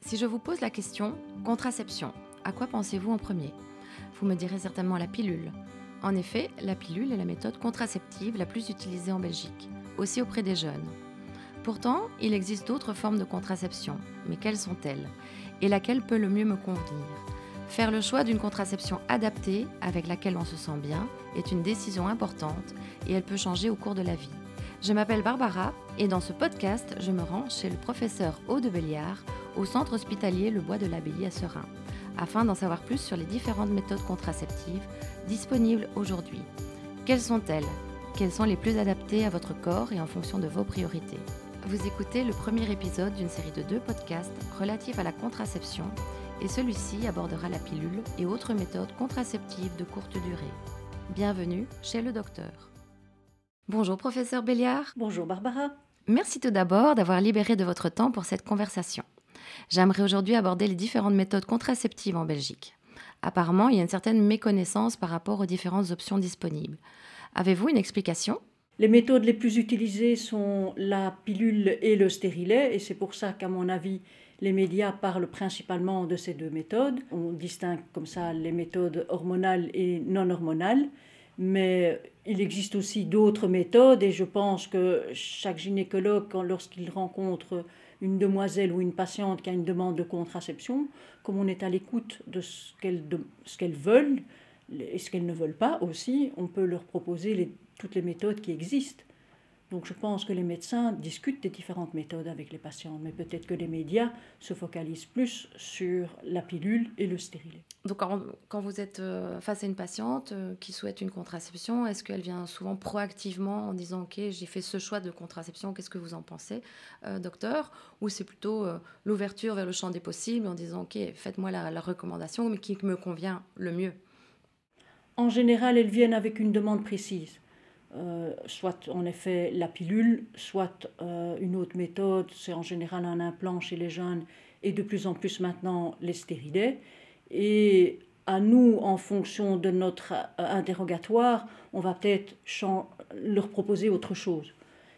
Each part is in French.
Si je vous pose la question contraception, à quoi pensez-vous en premier? Vous me direz certainement la pilule. En effet, la pilule est la méthode contraceptive la plus utilisée en Belgique, aussi auprès des jeunes. Pourtant, il existe d'autres formes de contraception, mais quelles sont-elles? Et laquelle peut le mieux me convenir? Faire le choix d'une contraception adaptée, avec laquelle on se sent bien, est une décision importante et elle peut changer au cours de la vie. Je m'appelle Barbara et dans ce podcast, je me rends chez le professeur Aude Béliard au centre hospitalier Le Bois de l'Abbaye à Serein, afin d'en savoir plus sur les différentes méthodes contraceptives disponibles aujourd'hui. Quelles sont-elles? Quelles sont les plus adaptées à votre corps et en fonction de vos priorités? Vous écoutez le premier épisode d'une série de deux podcasts relatifs à la contraception et celui-ci abordera la pilule et autres méthodes contraceptives de courte durée. Bienvenue chez le docteur. Bonjour professeur Béliard. Bonjour Barbara. Merci tout d'abord d'avoir libéré de votre temps pour cette conversation. J'aimerais aujourd'hui aborder les différentes méthodes contraceptives en Belgique. Apparemment, il y a une certaine méconnaissance par rapport aux différentes options disponibles. Avez-vous une explication? Les méthodes les plus utilisées sont la pilule et le stérilet, et c'est pour ça qu'à mon avis, les médias parlent principalement de ces deux méthodes. On distingue comme ça les méthodes hormonales et non hormonales. Mais il existe aussi d'autres méthodes et je pense que chaque gynécologue, lorsqu'il rencontre une demoiselle ou une patiente qui a une demande de contraception, comme on est à l'écoute de ce qu'elles veulent et ce qu'elles ne veulent pas aussi, on peut leur proposer toutes les méthodes qui existent. Donc je pense que les médecins discutent des différentes méthodes avec les patients, mais peut-être que les médias se focalisent plus sur la pilule et le stérilet. Donc quand vous êtes euh, face à une patiente euh, qui souhaite une contraception, est-ce qu'elle vient souvent proactivement en disant ok j'ai fait ce choix de contraception, qu'est-ce que vous en pensez, euh, docteur? Ou c'est plutôt l'ouverture vers le champ des possibles en disant ok faites-moi la, la recommandation mais qui me convient le mieux? En général, elles viennent avec une demande précise. Euh, soit en effet la pilule, soit euh, une autre méthode, c'est en général un implant chez les jeunes et de plus en plus maintenant les stérilets. Et à nous, en fonction de notre euh, interrogatoire, on va peut-être leur proposer autre chose.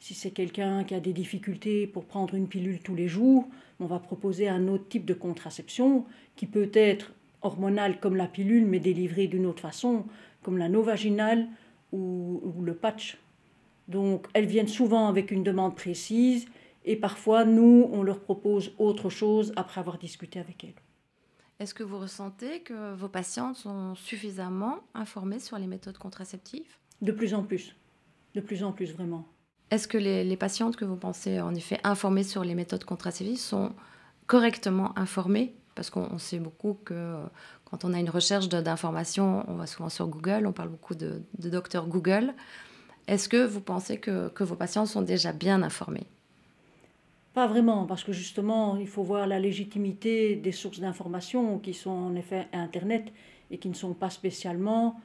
Si c'est quelqu'un qui a des difficultés pour prendre une pilule tous les jours, on va proposer un autre type de contraception qui peut être hormonale comme la pilule, mais délivrée d'une autre façon, comme la vaginale ou, le patch. Donc elles viennent souvent avec une demande précise et parfois nous, on leur propose autre chose après avoir discuté avec elles. Est-ce que vous ressentez que vos patientes sont suffisamment informées sur les méthodes contraceptives? De plus en plus. De plus en plus, vraiment. Est-ce que les, les, patientes que vous pensez en effet informées sur les méthodes contraceptives sont correctement informées? Parce qu'on sait beaucoup que quand on a une recherche d'informations, on va souvent sur Google, on parle beaucoup de, docteur Google. Est-ce que vous pensez que, que, vos patients sont déjà bien informés? Pas vraiment, parce que justement, il faut voir la légitimité des sources d'informations qui sont en effet Internet et qui ne sont pas spécialement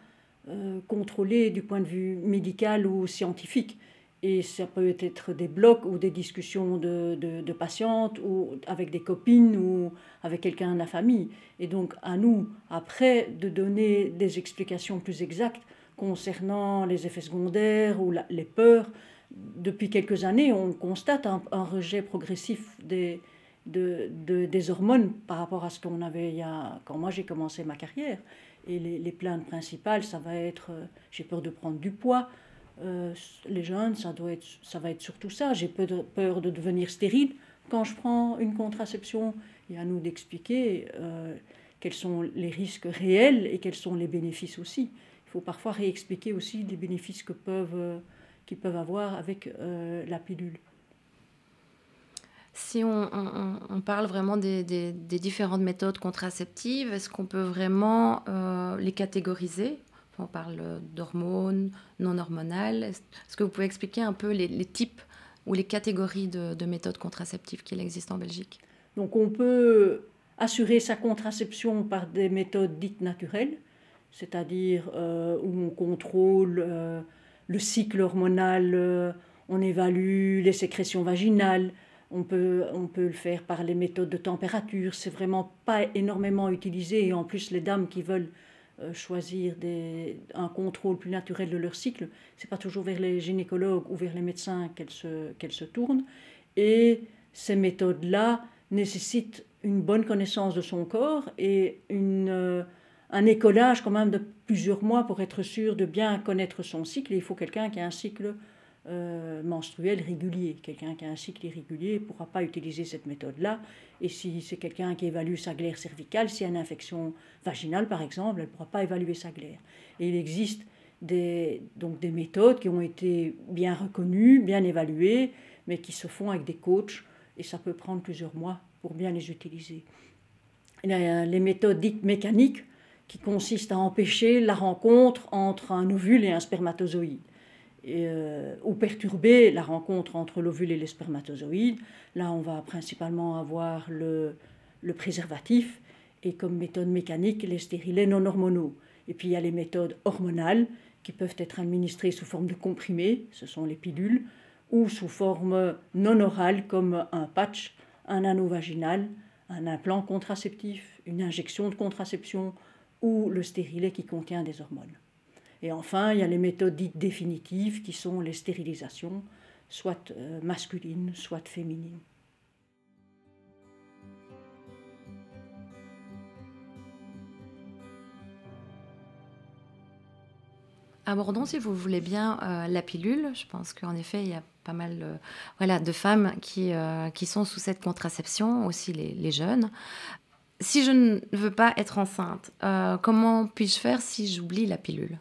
euh, contrôlées du point de vue médical ou scientifique. Et ça peut être des blogs ou des discussions de, de, patientes ou avec des copines ou avec quelqu'un de la famille. Et donc à nous, après, de donner des explications plus exactes concernant les effets secondaires ou les peurs. Depuis quelques années, on constate un, rejet progressif des, de, des hormones par rapport à ce qu'on avait il y a, quand moi j'ai commencé ma carrière. Et les, les plaintes principales, ça va être euh, j'ai peur de prendre du poids, euh, les jeunes, ça, doit être, ça va être surtout ça. J'ai peur de, devenir stérile quand je prends une contraception. Et à nous d'expliquer euh, quels sont les risques réels et quels sont les bénéfices aussi. Il faut parfois réexpliquer aussi les bénéfices euh, qu'ils peuvent avoir avec la pilule. Si on, parle vraiment des, différentes méthodes contraceptives, est-ce qu'on peut vraiment les catégoriser? On parle d'hormones non hormonales. Est-ce que vous pouvez expliquer un peu les, types ou les catégories de, méthodes contraceptives qu'il existe en Belgique? Donc on peut assurer sa contraception par des méthodes dites naturelles, c'est-à-dire euh, où on contrôle euh, le cycle hormonal, euh, on évalue les sécrétions vaginales, on peut, on peut le faire par les méthodes de température, c'est vraiment pas énormément utilisé. Et en plus les dames qui veulent choisir des, un contrôle plus naturel de leur cycle. C'est pas toujours vers les gynécologues ou vers les médecins qu'elles se, se tournent. Et ces méthodes-là nécessitent une bonne connaissance de son corps et une, un écolage quand même de plusieurs mois pour être sûr de bien connaître son cycle. il faut quelqu'un qui a un cycle euh, menstruel régulier. Quelqu'un qui a un cycle irrégulier ne pourra pas utiliser cette méthode-là. Et si c'est quelqu'un qui évalue sa glaire cervicale, s'il y a une infection vaginale par exemple, elle ne pourra pas évaluer sa glaire. Et il existe des, donc des méthodes qui ont été bien reconnues, bien évaluées, mais qui se font avec des coachs et ça peut prendre plusieurs mois pour bien les utiliser. Les méthodes dites mécaniques qui consistent à empêcher la rencontre entre un ovule et un spermatozoïde. Euh, ou perturber la rencontre entre l'ovule et les spermatozoïdes. Là, on va principalement avoir le, le préservatif et comme méthode mécanique les stérilets non hormonaux. Et puis il y a les méthodes hormonales qui peuvent être administrées sous forme de comprimés, ce sont les pilules, ou sous forme non orale comme un patch, un anneau vaginal, un implant contraceptif, une injection de contraception ou le stérilet qui contient des hormones. Et enfin, il y a les méthodes dites définitives qui sont les stérilisations, soit euh, masculines, soit féminines. Abordons, si vous voulez bien, euh, la pilule. Je pense qu'en effet, il y a pas mal euh, voilà, de femmes qui, qui sont sous cette contraception, aussi les, jeunes. Si je ne veux pas être enceinte, comment puis-je faire si j'oublie la pilule?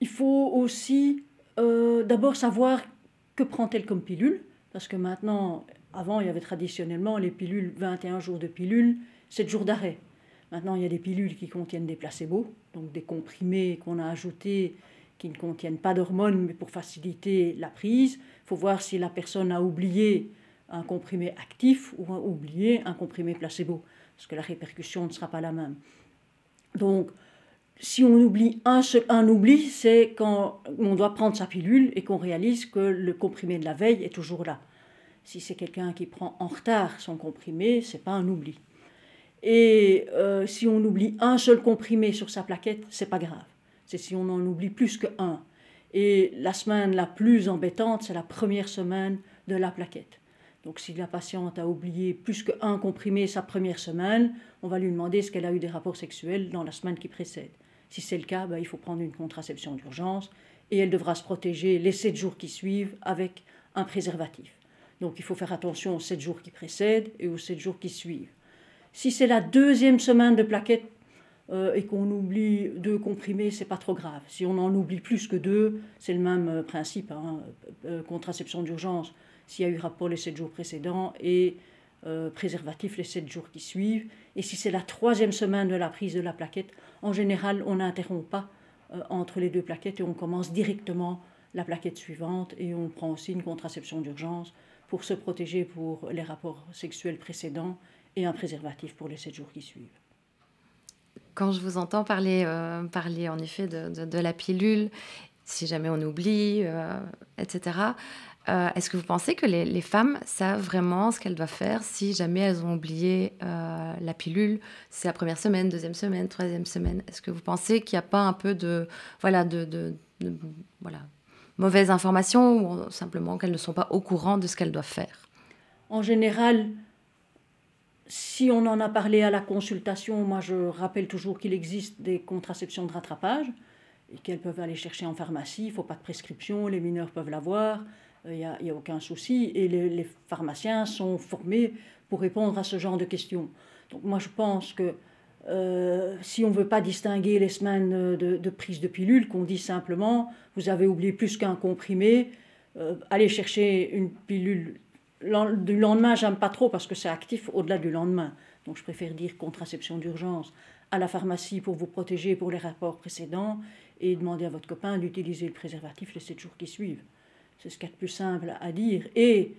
Il faut aussi euh, d'abord savoir que prend-elle comme pilule, parce que maintenant, avant, il y avait traditionnellement les pilules 21 jours de pilule, 7 jours d'arrêt. Maintenant, il y a des pilules qui contiennent des placebos, donc des comprimés qu'on a ajoutés qui ne contiennent pas d'hormones, mais pour faciliter la prise. Il faut voir si la personne a oublié un comprimé actif ou a oublié un comprimé placebo, parce que la répercussion ne sera pas la même. Donc, si on oublie un, seul, un oubli, c'est quand on doit prendre sa pilule et qu'on réalise que le comprimé de la veille est toujours là. Si c'est quelqu'un qui prend en retard son comprimé, c'est pas un oubli. Et euh, si on oublie un seul comprimé sur sa plaquette, c'est pas grave. C'est si on en oublie plus que un. Et la semaine la plus embêtante, c'est la première semaine de la plaquette. Donc si la patiente a oublié plus qu'un comprimé sa première semaine, on va lui demander ce qu'elle a eu des rapports sexuels dans la semaine qui précède. Si c'est le cas, ben, il faut prendre une contraception d'urgence et elle devra se protéger les 7 jours qui suivent avec un préservatif. Donc il faut faire attention aux 7 jours qui précèdent et aux 7 jours qui suivent. Si c'est la deuxième semaine de plaquette euh, et qu'on oublie deux comprimés, c'est pas trop grave. Si on en oublie plus que deux, c'est le même euh, principe, hein, euh, contraception d'urgence s'il y a eu rapport les 7 jours précédents et préservatif les 7 jours qui suivent. Et si c'est la troisième semaine de la prise de la plaquette, en général, on n'interrompt pas euh, entre les deux plaquettes et on commence directement la plaquette suivante et on prend aussi une contraception d'urgence pour se protéger pour les rapports sexuels précédents et un préservatif pour les 7 jours qui suivent. Quand je vous entends parler, euh, parler en effet de, la pilule, si jamais on oublie, euh, etc., euh, est-ce que vous pensez que les, femmes savent vraiment ce qu'elles doivent faire si jamais elles ont oublié euh, la pilule C'est la première semaine, deuxième semaine, troisième semaine? Est-ce que vous pensez qu'il n'y a pas un peu de, voilà, de, voilà, mauvaise information ou simplement qu'elles ne sont pas au courant de ce qu'elles doivent faire? En général, si on en a parlé à la consultation, moi je rappelle toujours qu'il existe des contraceptions de rattrapage et qu'elles peuvent aller chercher en pharmacie. Il ne faut pas de prescription, les mineurs peuvent l'avoir il n'y a, a, aucun souci. Et les, pharmaciens sont formés pour répondre à ce genre de questions. Donc moi, je pense que euh, si on ne veut pas distinguer les semaines de, prise de pilule, qu'on dit simplement, vous avez oublié plus qu'un comprimé, euh, allez chercher une pilule. Du lendemain, j'aime pas trop parce que c'est actif au-delà du lendemain. Donc je préfère dire contraception d'urgence à la pharmacie pour vous protéger pour les rapports précédents et demander à votre copain d'utiliser le préservatif les 7 jours qui suivent. C'est ce qu'il y a de plus simple à dire. Et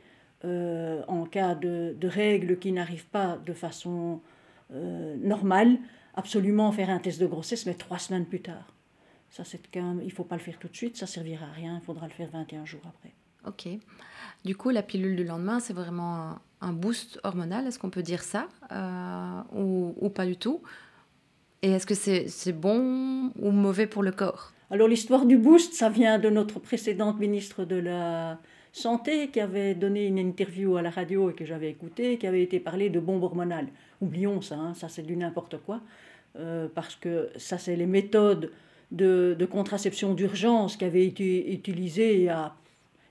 euh, en cas de, règles qui n'arrivent pas de façon euh, normale, absolument faire un test de grossesse, mais trois semaines plus tard. Ça, c'est il ne faut pas le faire tout de suite, ça servira à rien, il faudra le faire 21 jours après. Ok. Du coup, la pilule du lendemain, c'est vraiment un, boost hormonal, est-ce qu'on peut dire ça euh, ou, ou, pas du tout? Et est-ce que c'est bon ou mauvais pour le corps? Alors l'histoire du boost, ça vient de notre précédente ministre de la Santé qui avait donné une interview à la radio et que j'avais écouté, qui avait été parlé de bombes hormonales. Oublions ça, hein, ça c'est du n'importe quoi, euh, parce que ça c'est les méthodes de, contraception d'urgence qui avaient été utilisées il y, a,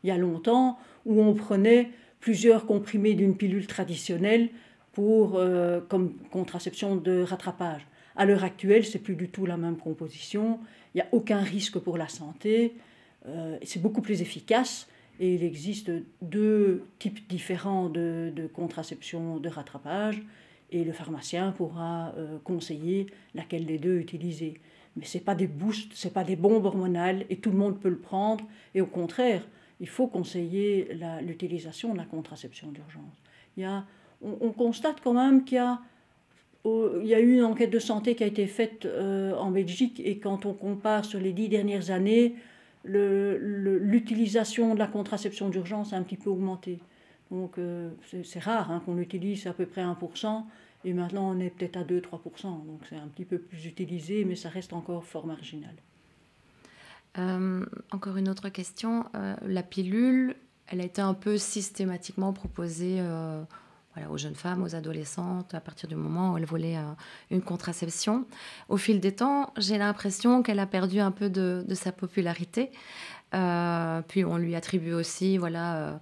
il y a longtemps, où on prenait plusieurs comprimés d'une pilule traditionnelle pour, euh, comme contraception de rattrapage. À l'heure actuelle, c'est plus du tout la même composition. Il n'y a aucun risque pour la santé. Euh, c'est beaucoup plus efficace. Et il existe deux types différents de, contraception de rattrapage. Et le pharmacien pourra euh, conseiller laquelle des deux utiliser. Mais ce n'est pas des boosts, ce n'est pas des bombes hormonales. Et tout le monde peut le prendre. Et au contraire, il faut conseiller l'utilisation de la contraception d'urgence. On, constate quand même qu'il y a, il y a eu une enquête de santé qui a été faite euh, en Belgique et quand on compare sur les dix dernières années, l'utilisation de la contraception d'urgence a un petit peu augmenté. Donc euh, c'est rare hein, qu'on utilise à peu près 1%, et maintenant on est peut-être à 2-3%. Donc c'est un petit peu plus utilisé, mais ça reste encore fort marginal. Euh, encore une autre question. La pilule, elle a été un peu systématiquement proposée aux jeunes femmes, aux adolescentes, à partir du moment où elles voulaient une contraception. Au fil des temps, j'ai l'impression qu'elle a perdu un peu de, sa popularité. puis on lui attribue aussi voilà,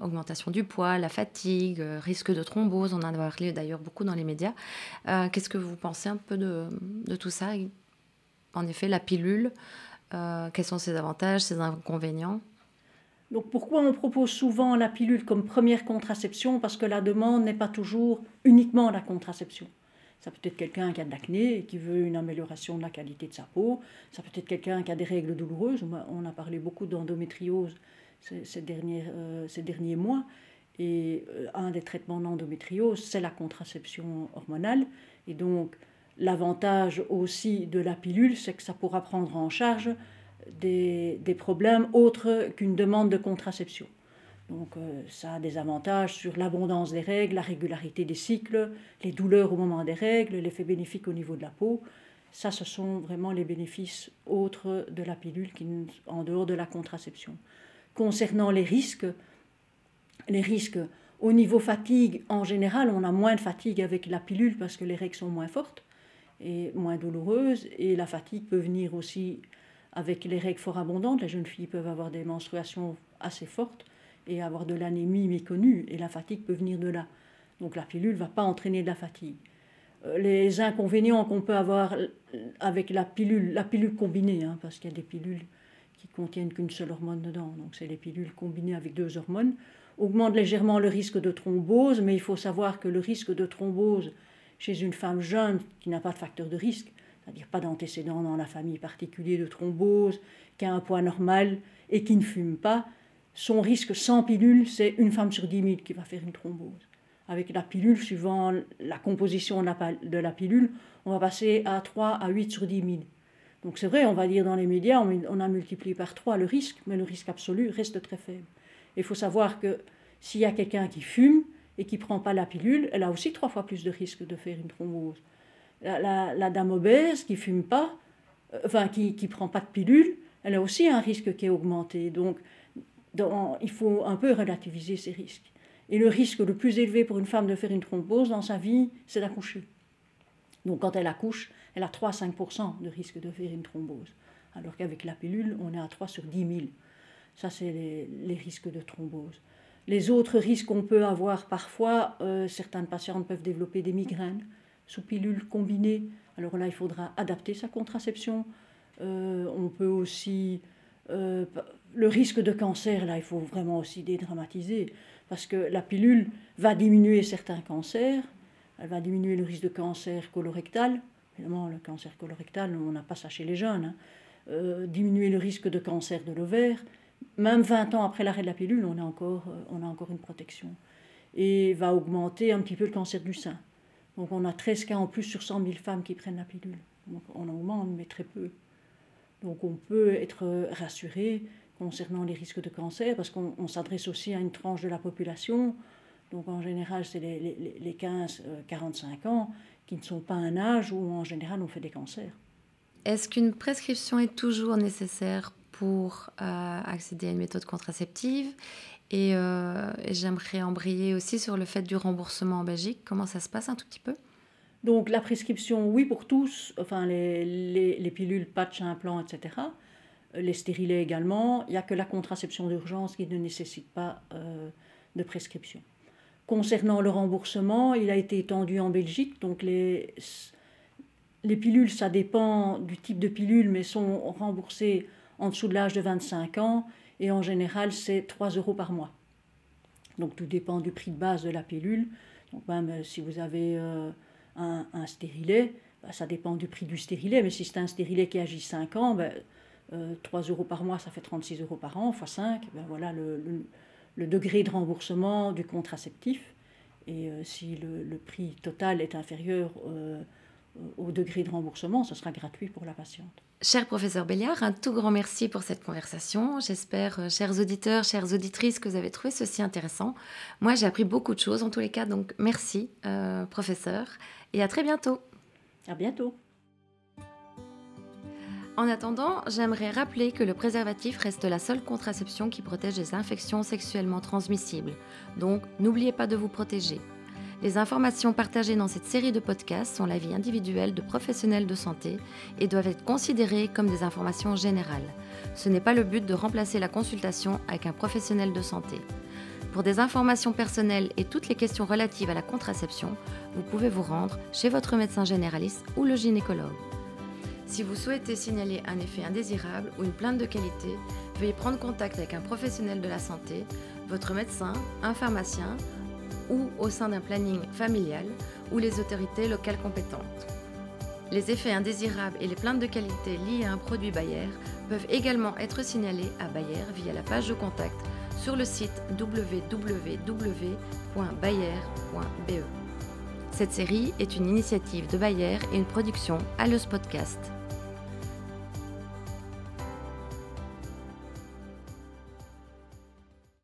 augmentation du poids, la fatigue, risque de thrombose. On en a parlé d'ailleurs beaucoup dans les médias. Qu'est-ce que vous pensez un peu de, tout ça? En effet, la pilule, euh, quels sont ses avantages, ses inconvénients? Donc pourquoi on propose souvent la pilule comme première contraception Parce que la demande n'est pas toujours uniquement la contraception? Ça peut être quelqu'un qui a de l'acné et qui veut une amélioration de la qualité de sa peau. Ça peut être quelqu'un qui a des règles douloureuses. On a parlé beaucoup d'endométriose ces, derniers, euh, ces derniers mois. Et euh, un des traitements d'endométriose, c'est la contraception hormonale. Et donc, L'avantage aussi de la pilule, c'est que ça pourra prendre en charge des, problèmes autres qu'une demande de contraception. Donc euh, ça a des avantages sur l'abondance des règles, la régularité des cycles, les douleurs au moment des règles, l'effet bénéfique au niveau de la peau. Ça, ce sont vraiment les bénéfices autres de la pilule en dehors de la contraception. Concernant les risques, les risques au niveau fatigue, en général, on a moins de fatigue avec la pilule parce que les règles sont moins fortes est moins douloureuse et la fatigue peut venir aussi avec les règles fort abondantes. Les jeunes filles peuvent avoir des menstruations assez fortes et avoir de l'anémie méconnue et la fatigue peut venir de là. Donc la pilule ne va pas entraîner de la fatigue. Euh, les inconvénients qu'on peut avoir avec la pilule, la pilule combinée, hein, parce qu'il y a des pilules qui contiennent qu'une seule hormone dedans, donc c'est les pilules combinées avec deux hormones, augmente légèrement le risque de thrombose, mais il faut savoir que le risque de thrombose chez une femme jeune qui n'a pas de facteur de risque, c'est-à-dire pas d'antécédents dans la famille particulier de thrombose, qui a un poids normal et qui ne fume pas, son risque sans pilule, c'est une femme sur 10 000 qui va faire une thrombose. Avec la pilule, suivant la composition de la pilule, on va passer à 3 à 8 sur 10 000. Donc c'est vrai, on va dire dans les médias, on a multiplié par 3 le risque, mais le risque absolu reste très faible. Il faut savoir que s'il y a quelqu'un qui fume, et qui ne prend pas la pilule, elle a aussi trois fois plus de risque de faire une thrombose. La, dame obèse qui fume pas, euh, enfin qui ne prend pas de pilule, elle a aussi un risque qui est augmenté. Donc il faut un peu relativiser ces risques. Et le risque le plus élevé pour une femme de faire une thrombose dans sa vie, c'est d'accoucher. Donc quand elle accouche, elle a 3 à 5 de risque de faire une thrombose. Alors qu'avec la pilule, on est à 3 sur 10 000. Ça, c'est les risques de thrombose. Les autres risques qu'on peut avoir parfois, euh, certaines patientes peuvent développer des migraines sous pilule combinée. Alors là, il faudra adapter sa contraception. Euh, on peut aussi... Euh, le risque de cancer, là, il faut vraiment aussi dédramatiser, parce que la pilule va diminuer certains cancers, elle va diminuer le risque de cancer colorectal. Évidemment, le cancer colorectal, on n'a pas ça chez les jeunes. Hein. diminuer le risque de cancer de l'ovaire, même 20 ans après l'arrêt de la pilule, on a encore, euh, on a encore une protection. Et va augmenter un petit peu le cancer du sein. Donc on a 13 cas en plus sur 100 000 femmes qui prennent la pilule. Donc on augmente, mais très peu. Donc on peut être rassuré concernant les risques de cancer, parce qu'on s'adresse aussi à une tranche de la population. Donc en général, c'est les, les, les 15-45 euh, ans qui ne sont pas un âge où en général on fait des cancers. Est-ce qu'une prescription est toujours nécessaire pour accéder à une méthode contraceptive? Et, j'aimerais embrayer aussi sur le fait du remboursement en Belgique. Comment ça se passe un tout petit peu? Donc la prescription, oui pour tous, enfin les, les, les pilules, patchs, implants, etc les stérilés également. Il n'y a que la contraception d'urgence qui ne nécessite pas euh, de prescription. Concernant le remboursement, il a été étendu en Belgique. Donc les pilules, ça dépend du type de pilule, mais sont remboursées en dessous de l'âge de 25 ans. Et en général, c'est 3 euros par mois. Donc tout dépend du prix de base de la pilule. Donc euh, si vous avez euh, un, stérilet, bah, ça dépend du prix du stérilet. Mais si c'est un stérilet qui agit 5 ans, ben, 3 euh, euros par mois, ça fait 36 euros par an, x 5, ben voilà le, degré de remboursement du contraceptif. Et si le, prix total est inférieur au degré de remboursement, ce sera gratuit pour la patiente. Cher professeur Béliard, un tout grand merci pour cette conversation. J'espère, chers auditeurs, chères auditrices, que vous avez trouvé ceci intéressant. Moi, j'ai appris beaucoup de choses en tous les cas, donc merci, professeur, et à très bientôt. À bientôt. En attendant, j'aimerais rappeler que le préservatif reste la seule contraception qui protège des infections sexuellement transmissibles. Donc, n'oubliez pas de vous protéger. Les informations partagées dans cette série de podcasts sont l'avis individuel de professionnels de santé et doivent être considérées comme des informations générales. Ce n'est pas le but de remplacer la consultation avec un professionnel de santé. Pour des informations personnelles et toutes les questions relatives à la contraception, vous pouvez vous rendre chez votre médecin généraliste ou le gynécologue. Si vous souhaitez signaler un effet indésirable ou une plainte de qualité, veuillez prendre contact avec un professionnel de la santé, votre médecin, un pharmacien ou au sein d'un planning familial ou les autorités locales compétentes. Les effets indésirables et les plaintes de qualité liées à un produit Bayer peuvent également être signalés à Bayer via la page de contact sur le site www.bayer.be. Cette série est une initiative de Bayer et une production Allos Podcast.